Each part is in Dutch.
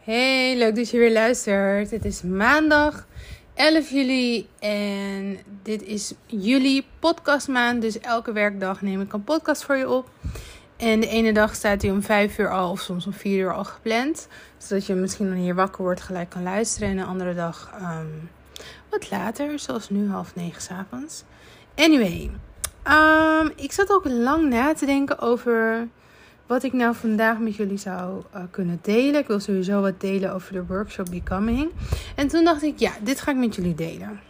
Hey, leuk dat je weer luistert. Het is maandag 11 juli en dit is juli podcastmaand. Dus elke werkdag neem ik een podcast voor je op. En de ene dag staat hij om 5 uur al of soms om 4 uur al gepland. Zodat je misschien wanneer je wakker wordt gelijk kan luisteren. En de andere dag um, wat later, zoals nu half negen s'avonds. Anyway, um, ik zat ook lang na te denken over wat ik nou vandaag met jullie zou uh, kunnen delen. Ik wil sowieso wat delen over de workshop Becoming. En toen dacht ik, ja, dit ga ik met jullie delen.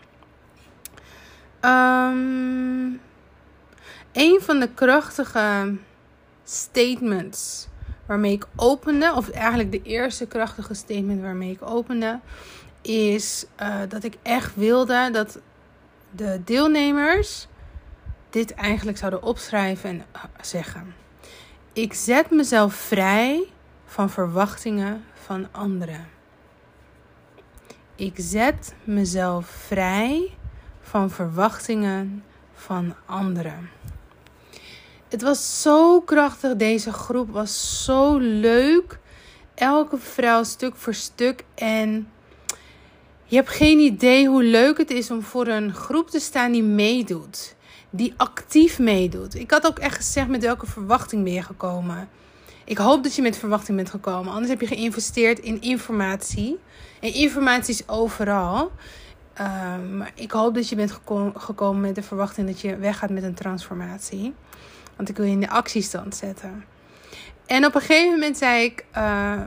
Um, een van de krachtige statements waarmee ik opende, of eigenlijk de eerste krachtige statement waarmee ik opende, is uh, dat ik echt wilde dat de deelnemers dit eigenlijk zouden opschrijven en zeggen. Ik zet mezelf vrij van verwachtingen van anderen. Ik zet mezelf vrij van verwachtingen van anderen. Het was zo krachtig. Deze groep was zo leuk. Elke vrouw stuk voor stuk. En je hebt geen idee hoe leuk het is om voor een groep te staan die meedoet die actief meedoet. Ik had ook echt gezegd met welke verwachting ben je gekomen. Ik hoop dat je met verwachting bent gekomen. Anders heb je geïnvesteerd in informatie. En informatie is overal. Um, maar ik hoop dat je bent gekomen met de verwachting dat je weggaat met een transformatie. Want ik wil je in de actiestand zetten. En op een gegeven moment zei ik: uh,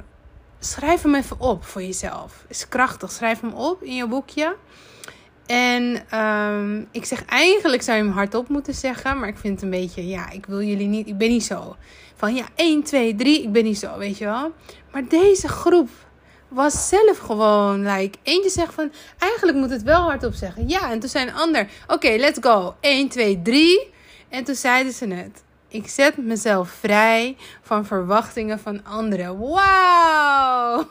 schrijf hem even op voor jezelf. Is krachtig. Schrijf hem op in je boekje. En um, ik zeg eigenlijk zou je hem hardop moeten zeggen. Maar ik vind het een beetje, ja, ik wil jullie niet. Ik ben niet zo. Van ja, 1, 2, 3. Ik ben niet zo, weet je wel. Maar deze groep was zelf gewoon, like, eentje zegt van, eigenlijk moet het wel hardop zeggen. Ja, en toen zei een ander, oké, let's go. 1, 2, 3. En toen zeiden ze het. Ik zet mezelf vrij van verwachtingen van anderen. Wauw!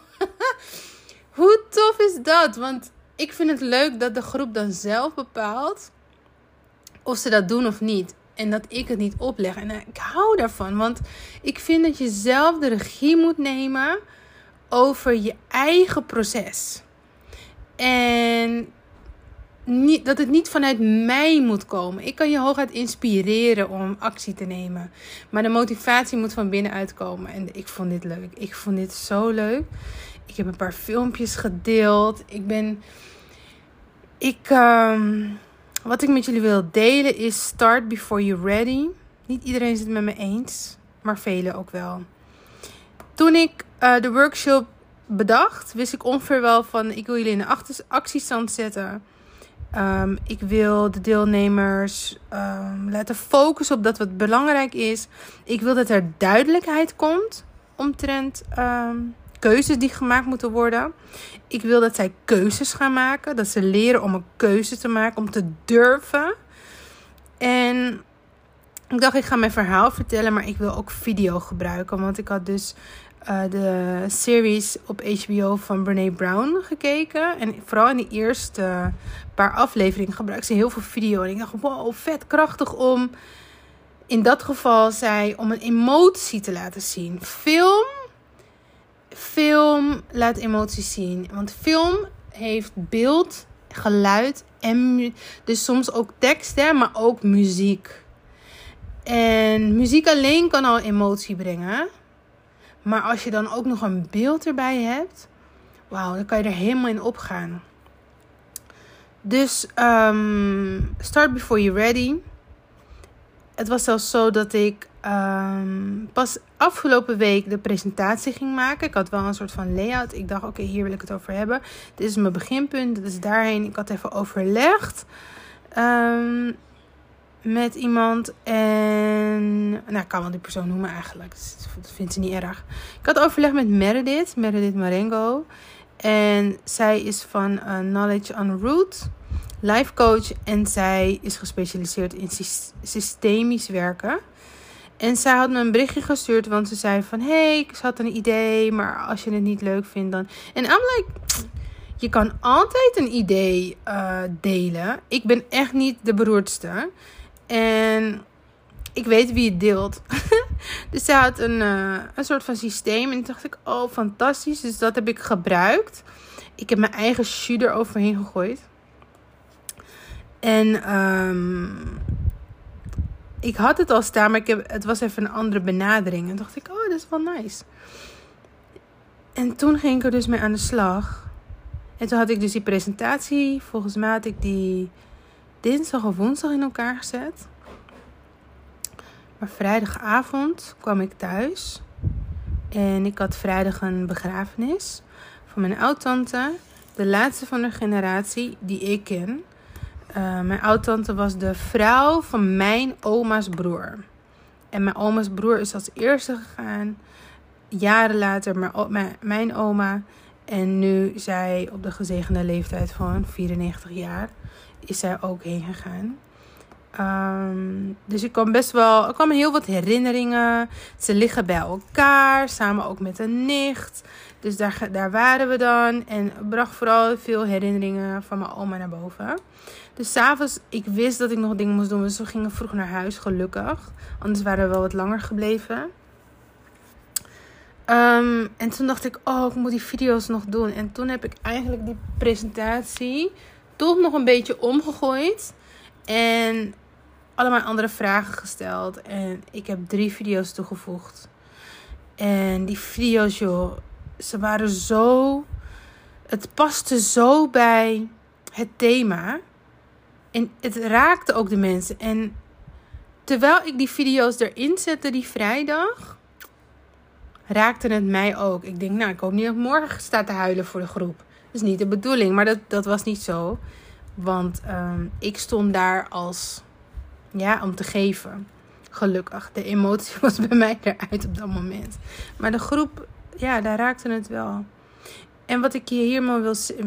Hoe tof is dat? Want ik vind het leuk dat de groep dan zelf bepaalt of ze dat doen of niet. En dat ik het niet opleg. En ik hou daarvan, want ik vind dat je zelf de regie moet nemen over je eigen proces. En niet, dat het niet vanuit mij moet komen. Ik kan je hooguit inspireren om actie te nemen. Maar de motivatie moet van binnenuit komen. En ik vond dit leuk. Ik vond dit zo leuk. Ik heb een paar filmpjes gedeeld. Ik ben. Ik. Um, wat ik met jullie wil delen is start before you're ready. Niet iedereen is het met me eens, maar velen ook wel. Toen ik uh, de workshop bedacht, wist ik ongeveer wel van ik wil jullie in de actiestand zetten. Um, ik wil de deelnemers um, laten focussen op dat wat belangrijk is. Ik wil dat er duidelijkheid komt omtrent um, keuzes die gemaakt moeten worden. Ik wil dat zij keuzes gaan maken. Dat ze leren om een keuze te maken, om te durven. En ik dacht, ik ga mijn verhaal vertellen, maar ik wil ook video gebruiken. Want ik had dus uh, de series op HBO van Brene Brown gekeken. En vooral in de eerste paar afleveringen gebruikte ze heel veel video. En ik dacht, wow, vet krachtig om in dat geval zij om een emotie te laten zien. Film film laat emoties zien. Want film heeft beeld, geluid en dus soms ook teksten, maar ook muziek. En muziek alleen kan al emotie brengen. Maar als je dan ook nog een beeld erbij hebt, wauw, dan kan je er helemaal in opgaan. Dus um, start before you're ready. Het was zelfs zo dat ik um, pas afgelopen week de presentatie ging maken. Ik had wel een soort van layout. Ik dacht, oké, hier wil ik het over hebben. Dit is mijn beginpunt. Dit is daarheen. Ik had even overlegd um, met iemand. En, nou, ik kan wel die persoon noemen eigenlijk. Dat vindt ze niet erg. Ik had overleg met Meredith, Meredith Marengo. En zij is van uh, Knowledge on Root life coach en zij is gespecialiseerd in systemisch werken. En zij had me een berichtje gestuurd, want ze zei van... hey, ik had een idee, maar als je het niet leuk vindt dan... En I'm like, je kan altijd een idee uh, delen. Ik ben echt niet de beroerdste. En ik weet wie het deelt. dus zij had een, uh, een soort van systeem. En toen dacht ik, oh, fantastisch. Dus dat heb ik gebruikt. Ik heb mijn eigen jus eroverheen gegooid. En um, ik had het al staan, maar ik heb, het was even een andere benadering. En dacht ik, oh, dat is wel nice. En toen ging ik er dus mee aan de slag. En toen had ik dus die presentatie. Volgens mij had ik die dinsdag of woensdag in elkaar gezet. Maar vrijdagavond kwam ik thuis. En ik had vrijdag een begrafenis van mijn oud-tante. De laatste van de generatie die ik ken. Uh, mijn oud-tante was de vrouw van mijn oma's broer. En mijn oma's broer is als eerste gegaan. Jaren later mijn, mijn oma. En nu zij op de gezegende leeftijd van 94 jaar is zij ook heen gegaan. Um, dus ik kwam best wel, er kwamen heel wat herinneringen. Ze liggen bij elkaar, samen ook met een nicht. Dus daar, daar waren we dan. En bracht vooral veel herinneringen van mijn oma naar boven. Dus s'avonds, ik wist dat ik nog dingen moest doen. Dus we gingen vroeg naar huis, gelukkig. Anders waren we wel wat langer gebleven. Um, en toen dacht ik, oh, ik moet die video's nog doen. En toen heb ik eigenlijk die presentatie toch nog een beetje omgegooid. En allemaal andere vragen gesteld. En ik heb drie video's toegevoegd. En die video's, joh, ze waren zo. Het paste zo bij het thema. En het raakte ook de mensen. En terwijl ik die video's erin zette die vrijdag, raakte het mij ook. Ik denk, nou, ik hoop niet dat ik morgen sta te huilen voor de groep. Dat is niet de bedoeling, maar dat, dat was niet zo. Want um, ik stond daar als, ja, om te geven. Gelukkig. De emotie was bij mij eruit op dat moment. Maar de groep, ja, daar raakte het wel. En wat ik je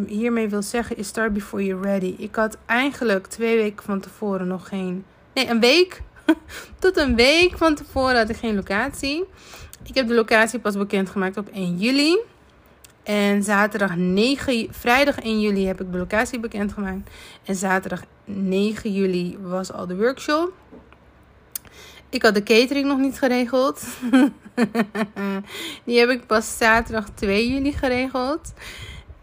hiermee wil, zeggen is start before you're ready. Ik had eigenlijk twee weken van tevoren nog geen... Nee, een week. Tot een week van tevoren had ik geen locatie. Ik heb de locatie pas bekendgemaakt op 1 juli. En zaterdag 9, vrijdag 1 juli heb ik de locatie bekendgemaakt. En zaterdag 9 juli was al de workshop. Ik had de catering nog niet geregeld. Die heb ik pas zaterdag 2 juli geregeld.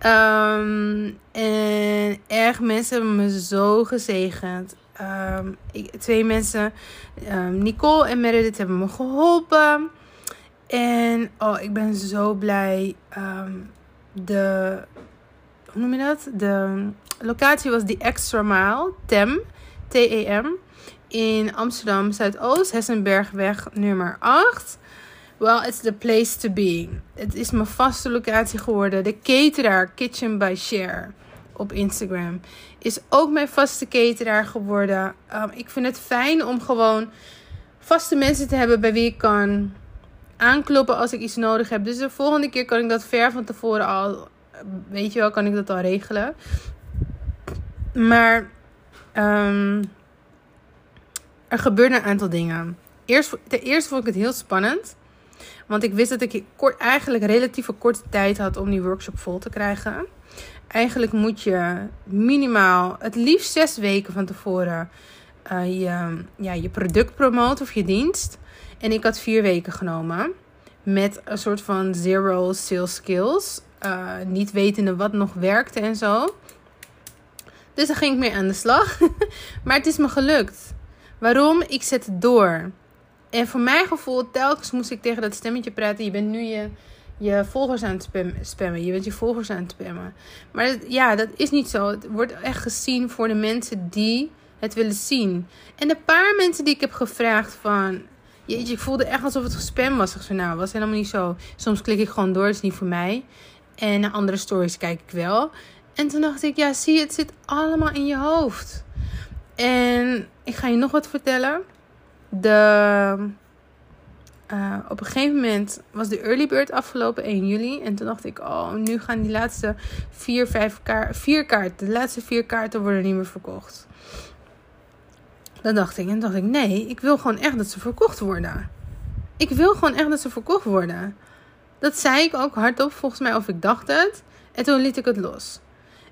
Um, en erg mensen hebben me zo gezegend. Um, ik, twee mensen, um, Nicole en Meredith, hebben me geholpen. En oh, ik ben zo blij. de, hoe noem je dat? De locatie was die Extra Mile, TEM, T-E-M in Amsterdam Zuidoost, Hessenbergweg nummer 8. Well, it's the place to be. Het is mijn vaste locatie geworden. De cateraar Kitchen by Share op Instagram is ook mijn vaste cateraar geworden. Um, ik vind het fijn om gewoon vaste mensen te hebben bij wie ik kan aankloppen als ik iets nodig heb. Dus de volgende keer kan ik dat ver van tevoren al, weet je wel, kan ik dat al regelen. Maar um, er gebeurde een aantal dingen. Eerst, ten eerste vond ik het heel spannend. Want ik wist dat ik kort, eigenlijk relatief korte tijd had om die workshop vol te krijgen. Eigenlijk moet je minimaal, het liefst zes weken van tevoren, uh, je, ja, je product promoten of je dienst. En ik had vier weken genomen. Met een soort van zero sales skills. Uh, niet wetende wat nog werkte en zo. Dus daar ging ik mee aan de slag. maar het is me gelukt. Waarom? Ik zet door. En voor mijn gevoel, telkens moest ik tegen dat stemmetje praten. Je bent nu je, je volgers aan het spammen. Je bent je volgers aan het spammen. Maar ja, dat is niet zo. Het wordt echt gezien voor de mensen die het willen zien. En de paar mensen die ik heb gevraagd van... Jeetje, ik voelde echt alsof het gespam was. Ik zei, nou, was helemaal niet zo. Soms klik ik gewoon door, het is niet voor mij. En naar andere stories kijk ik wel. En toen dacht ik, ja, zie je, het zit allemaal in je hoofd. En ik ga je nog wat vertellen. De, uh, op een gegeven moment was de early bird afgelopen 1 juli. En toen dacht ik, oh, nu gaan die laatste vier, vijf kaart, vier kaarten, de laatste vier kaarten worden niet meer verkocht. Dat dacht ik. En dacht ik, nee, ik wil gewoon echt dat ze verkocht worden. Ik wil gewoon echt dat ze verkocht worden. Dat zei ik ook hardop, volgens mij, of ik dacht het. En toen liet ik het los.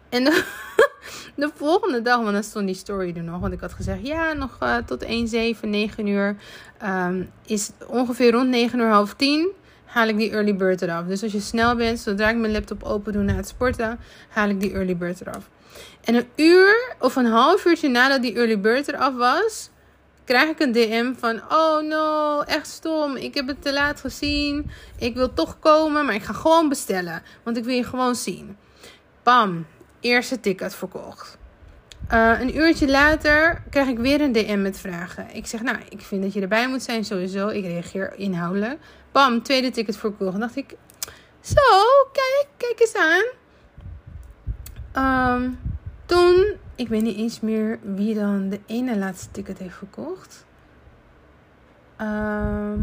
En de volgende dag, want dan stond die story er nog. Want ik had gezegd, ja, nog uh, tot 1, 7, 9 uur. Um, is ongeveer rond 9 uur, half 10 haal ik die early bird eraf. Dus als je snel bent, zodra ik mijn laptop open doe na het sporten, haal ik die early bird eraf. En een uur of een half uurtje nadat die early bird eraf was, krijg ik een DM van: Oh no, echt stom. Ik heb het te laat gezien. Ik wil toch komen, maar ik ga gewoon bestellen. Want ik wil je gewoon zien. Bam, eerste ticket verkocht. Uh, een uurtje later krijg ik weer een DM met vragen. Ik zeg, nou, ik vind dat je erbij moet zijn sowieso. Ik reageer inhoudelijk. Bam, tweede ticket verkocht. Dan dacht ik, zo, kijk, kijk eens aan. Um, toen, ik weet niet eens meer wie dan de ene laatste ticket heeft verkocht. Uh,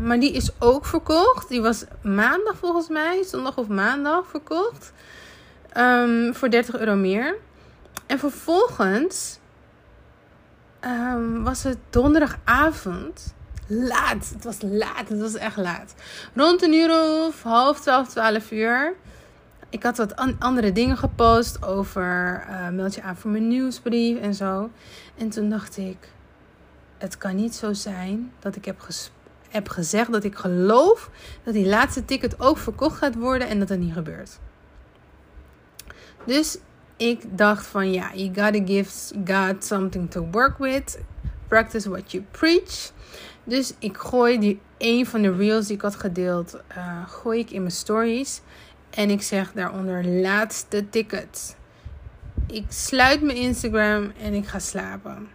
maar die is ook verkocht. Die was maandag volgens mij, zondag of maandag verkocht. Um, voor 30 euro meer. En vervolgens um, was het donderdagavond. Laat. Het was laat. Het was echt laat. Rond een uur of half twaalf, twaalf uur. Ik had wat andere dingen gepost over uh, meld aan voor mijn nieuwsbrief en zo. En toen dacht ik, het kan niet zo zijn dat ik heb, heb gezegd dat ik geloof dat die laatste ticket ook verkocht gaat worden en dat het niet gebeurt. Dus ik dacht van ja, you gotta give God something to work with. Practice what you preach. Dus ik gooi die een van de reels die ik had gedeeld, uh, gooi ik in mijn stories. En ik zeg daaronder laatste ticket. Ik sluit mijn Instagram en ik ga slapen.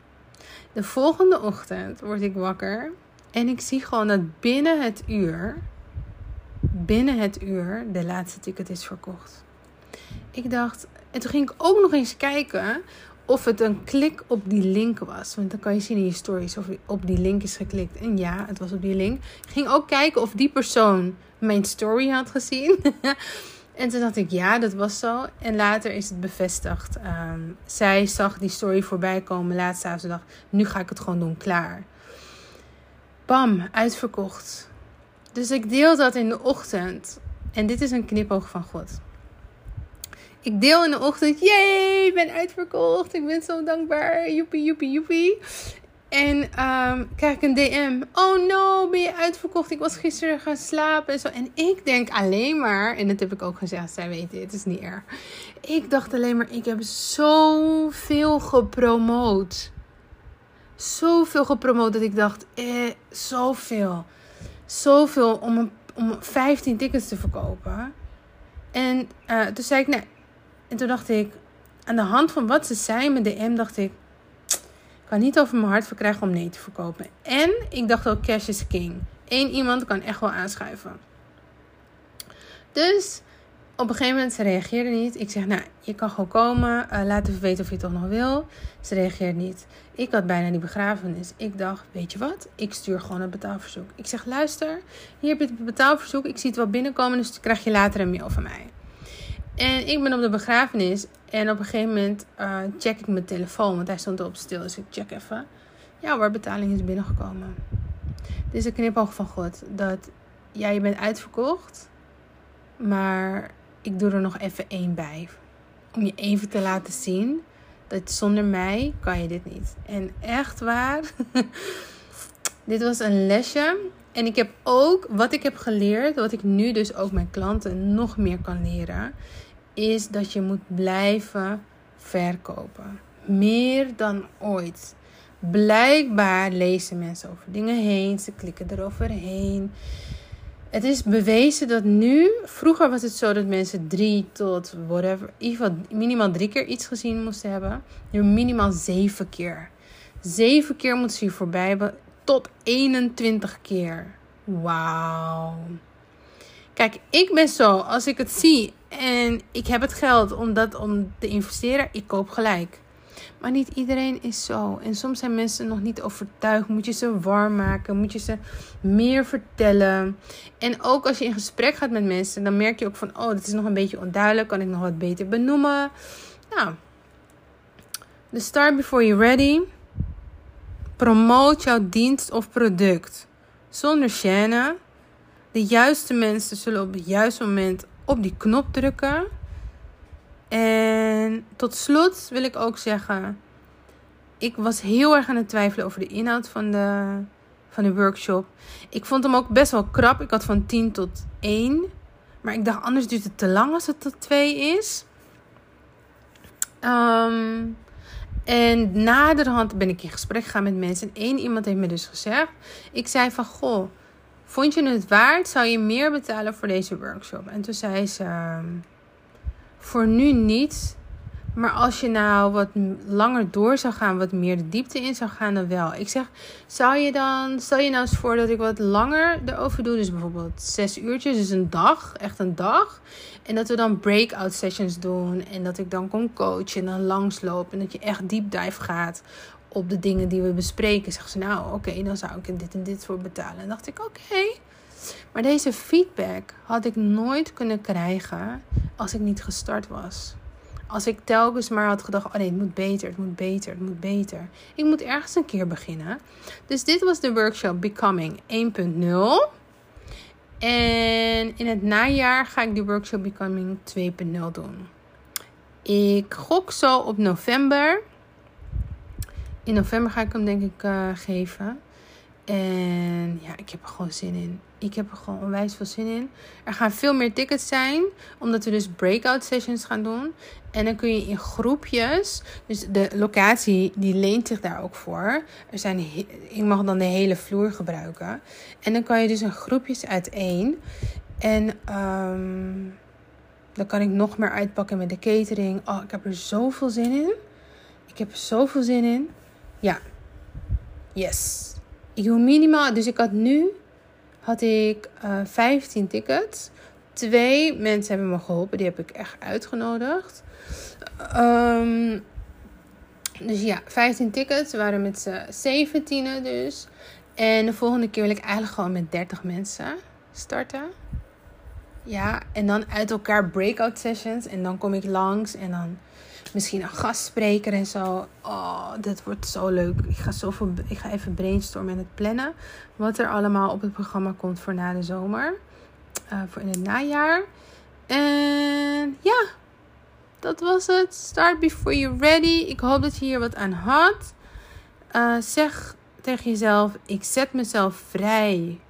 De volgende ochtend word ik wakker en ik zie gewoon dat binnen het uur, binnen het uur, de laatste ticket is verkocht. Ik dacht, en toen ging ik ook nog eens kijken of het een klik op die link was. Want dan kan je zien in je stories of op die link is geklikt. En ja, het was op die link. Ik ging ook kijken of die persoon mijn story had gezien. en toen dacht ik, ja, dat was zo. En later is het bevestigd. Ehm, zij zag die story voorbij komen laatst avond. Dacht, nu ga ik het gewoon doen, klaar. Bam, uitverkocht. Dus ik deel dat in de ochtend. En dit is een knipoog van God. Ik deel in de ochtend, jee, ik ben uitverkocht. Ik ben zo dankbaar. Joepie, joepie, joepie. En um, krijg ik een DM. Oh no, ben je uitverkocht? Ik was gisteren gaan slapen en zo. En ik denk alleen maar, en dat heb ik ook gezegd, zij weten, het is niet erg. Ik dacht alleen maar, ik heb zoveel gepromoot. Zoveel gepromoot dat ik dacht, eh, zoveel. Zoveel om, om 15 tickets te verkopen. En uh, toen zei ik, nee, en toen dacht ik, aan de hand van wat ze zei met de M, dacht ik, ik kan niet over mijn hart verkrijgen om nee te verkopen. En ik dacht ook, cash is king. Eén iemand kan echt wel aanschuiven. Dus op een gegeven moment, ze reageerde niet. Ik zeg, nou, je kan gewoon komen. Uh, laat even weten of je het toch nog wil. Ze reageert niet. Ik had bijna die begrafenis. Ik dacht, weet je wat? Ik stuur gewoon een betaalverzoek. Ik zeg, luister, hier heb je het betaalverzoek. Ik zie het wel binnenkomen, dus krijg je later een mail van mij. En ik ben op de begrafenis. En op een gegeven moment uh, check ik mijn telefoon. Want hij stond erop stil. Dus ik check even. Ja, waar betaling is binnengekomen. Dit is een knipoog van God. Dat ja, je bent uitverkocht. Maar ik doe er nog even één bij. Om je even te laten zien. Dat zonder mij kan je dit niet. En echt waar. dit was een lesje. En ik heb ook, wat ik heb geleerd, wat ik nu dus ook mijn klanten nog meer kan leren, is dat je moet blijven verkopen. Meer dan ooit. Blijkbaar lezen mensen over dingen heen, ze klikken eroverheen. Het is bewezen dat nu, vroeger was het zo dat mensen drie tot whatever, minimaal drie keer iets gezien moesten hebben. Nu minimaal zeven keer. Zeven keer moeten ze hier voorbij tot 21 keer. Wauw. Kijk, ik ben zo, als ik het zie en ik heb het geld om dat om te investeren, ik koop gelijk. Maar niet iedereen is zo. En soms zijn mensen nog niet overtuigd. Moet je ze warm maken? Moet je ze meer vertellen? En ook als je in gesprek gaat met mensen, dan merk je ook van: oh, dit is nog een beetje onduidelijk. Kan ik nog wat beter benoemen? Nou, the start before you're ready. Promoot jouw dienst of product zonder chaîne. De juiste mensen zullen op het juiste moment op die knop drukken. En tot slot wil ik ook zeggen, ik was heel erg aan het twijfelen over de inhoud van de, van de workshop. Ik vond hem ook best wel krap. Ik had van 10 tot 1. Maar ik dacht, anders duurt het te lang als het tot 2 is. Um, en naderhand ben ik in gesprek gegaan met mensen. En één iemand heeft me dus gezegd. Ik zei van, goh, vond je het waard? Zou je meer betalen voor deze workshop? En toen zei ze, ehm, voor nu niet. Maar als je nou wat langer door zou gaan, wat meer de diepte in zou gaan, dan wel. Ik zeg, zou je dan, stel je nou eens voor dat ik wat langer erover doe. Dus bijvoorbeeld zes uurtjes, dus een dag, echt een dag. En dat we dan breakout sessions doen. En dat ik dan kon coachen en dan langsloop. En dat je echt deep dive gaat op de dingen die we bespreken. Zeg ze, nou oké, dan zou ik er dit en dit voor betalen. En dacht ik, oké. Maar deze feedback had ik nooit kunnen krijgen als ik niet gestart was. Als ik telkens maar had gedacht: oh nee, het moet beter, het moet beter, het moet beter. Ik moet ergens een keer beginnen. Dus dit was de workshop Becoming 1.0. En in het najaar ga ik de workshop Becoming 2.0 doen. Ik gok zo op november. In november ga ik hem denk ik uh, geven. En ja, ik heb er gewoon zin in. Ik heb er gewoon onwijs veel zin in. Er gaan veel meer tickets zijn. Omdat we dus breakout sessions gaan doen. En dan kun je in groepjes. Dus de locatie die leent zich daar ook voor. Er zijn, ik mag dan de hele vloer gebruiken. En dan kan je dus in groepjes uiteen. En um, dan kan ik nog meer uitpakken met de catering. Oh, ik heb er zoveel zin in. Ik heb er zoveel zin in. Ja. Yes. Ik doe minimaal. Dus ik had nu had ik uh, eh, 15 tickets. Twee mensen hebben me geholpen. Die heb ik echt uitgenodigd. Um, dus ja, 15 tickets. We waren met z'n 17 dus. En de volgende keer wil ik eigenlijk gewoon met 30 mensen starten. Ja, en dan uit elkaar breakout sessions. En dan kom ik langs en dan misschien een gastspreker en zo. Oh, dat wordt zo leuk. Ik ga, zoveel, ik ga even brainstormen en het plannen. Wat er allemaal op het programma komt voor na de zomer. Uh, voor in het najaar. En ja, dat was het. Start before you're ready. Ik hoop dat je hier wat aan had. Uh, zeg tegen jezelf: ik zet mezelf vrij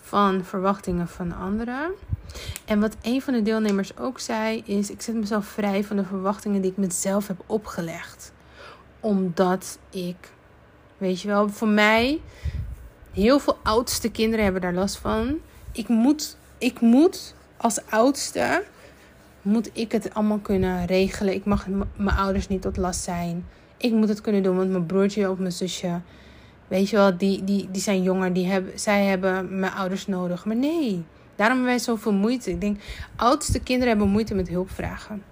van verwachtingen van anderen. En wat een van de deelnemers ook zei, is: ik zet mezelf vrij van de verwachtingen die ik mezelf heb opgelegd. Omdat ik, weet je wel, voor mij, heel veel oudste kinderen hebben daar last van. Ik moet, ik moet als oudste, moet ik het allemaal kunnen regelen. Ik mag mijn ouders niet tot last zijn. Ik moet het kunnen doen, want mijn broertje of mijn zusje, weet je wel, die, die, die zijn jonger, die hebben, zij hebben mijn ouders nodig. Maar nee, Daarom hebben wij zoveel moeite. Ik denk, oudste kinderen hebben moeite met hulp vragen.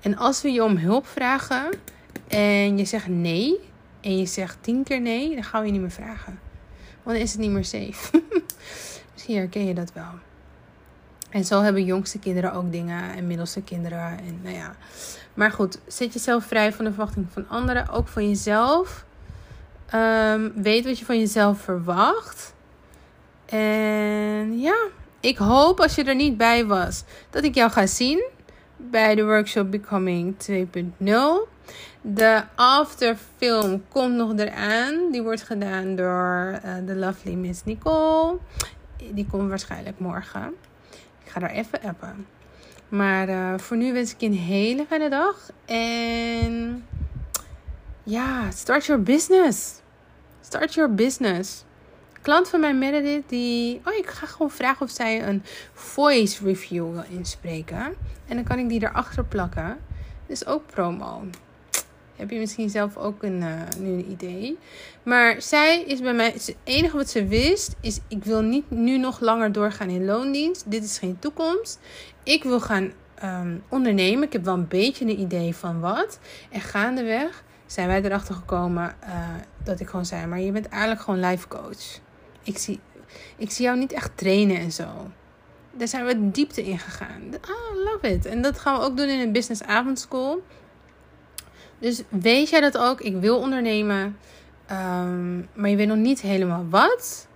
En als we je om hulp vragen en je zegt nee, en je zegt tien keer nee, dan gaan we je niet meer vragen. Want dan is het niet meer safe. Misschien herken je dat wel. En zo hebben jongste kinderen ook dingen en middelste kinderen. En nou ja. Maar goed, zet jezelf vrij van de verwachting van anderen. Ook van jezelf. Um, weet wat je van jezelf verwacht. En ja, ik hoop als je er niet bij was dat ik jou ga zien bij de workshop Becoming 2.0. De afterfilm komt nog eraan. Die wordt gedaan door uh, de lovely Miss Nicole. Die komt waarschijnlijk morgen. Ik ga daar even appen. Maar uh, voor nu wens ik je een hele fijne dag. En ja, start your business. Start your business klant van mij Meredith, die... Oh, ik ga gewoon vragen of zij een voice review wil inspreken. En dan kan ik die erachter plakken. Dus ook promo. Heb je misschien zelf ook een, uh, nu een idee. Maar zij is bij mij... Het enige wat ze wist is... Ik wil niet nu nog langer doorgaan in loondienst. Dit is geen toekomst. Ik wil gaan um, ondernemen. Ik heb wel een beetje een idee van wat. En gaandeweg zijn wij erachter gekomen uh, dat ik gewoon zei: Maar je bent eigenlijk gewoon life coach ik zie, ik zie jou niet echt trainen en zo. Daar zijn we diepte in gegaan. Ah, love it. En dat gaan we ook doen in een business avondschool. Dus weet jij dat ook? Ik wil ondernemen. Um, maar je weet nog niet helemaal wat.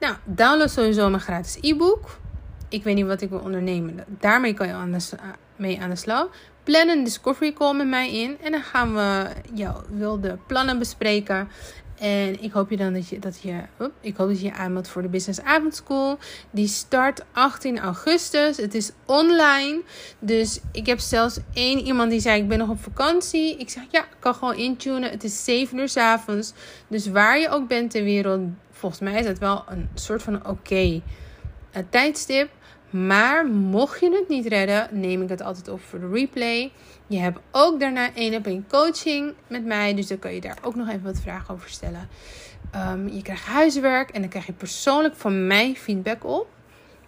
Nou, download sowieso mijn gratis e-book. Ik weet niet wat ik wil ondernemen. Daarmee kan je aan mee aan de slag. Plan een discovery call met mij in. En dan gaan we jouw wilde plannen bespreken. En ik hoop je dan dat je, dat je, op, ik hoop dat je aanmeldt voor de Business Avondschool. Die start 18 augustus. Het is online. Dus ik heb zelfs één iemand die zei: Ik ben nog op vakantie. Ik zeg: Ja, ik kan gewoon intunen. Het is 7 uur s avonds. Dus waar je ook bent ter wereld, volgens mij is het wel een soort van oké uh, tijdstip. Maar mocht je het niet redden, neem ik het altijd op voor de replay. Je hebt ook daarna één op één coaching met mij. Dus dan kan je daar ook nog even wat vragen over stellen. Um, je krijgt huiswerk en dan krijg je persoonlijk van mij feedback op.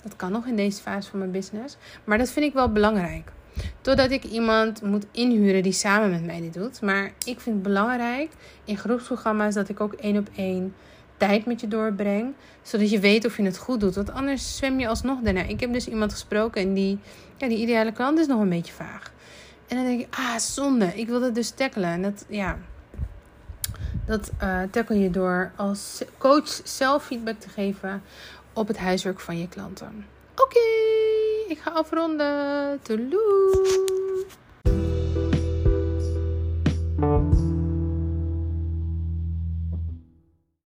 Dat kan nog in deze fase van mijn business. Maar dat vind ik wel belangrijk. Totdat ik iemand moet inhuren die samen met mij dit doet. Maar ik vind het belangrijk in groepsprogramma's dat ik ook één op één tijd met je doorbreng. Zodat je weet of je het goed doet. Want anders zwem je alsnog daarna. Ik heb dus iemand gesproken en die, ja, die ideale klant is nog een beetje vaag. En dan denk ik, ah, zonde. Ik wil dat dus tackelen. En dat, ja, dat uh, tackle je door als coach zelf feedback te geven op het huiswerk van je klanten. Oké, ik ga afronden. Toeloe.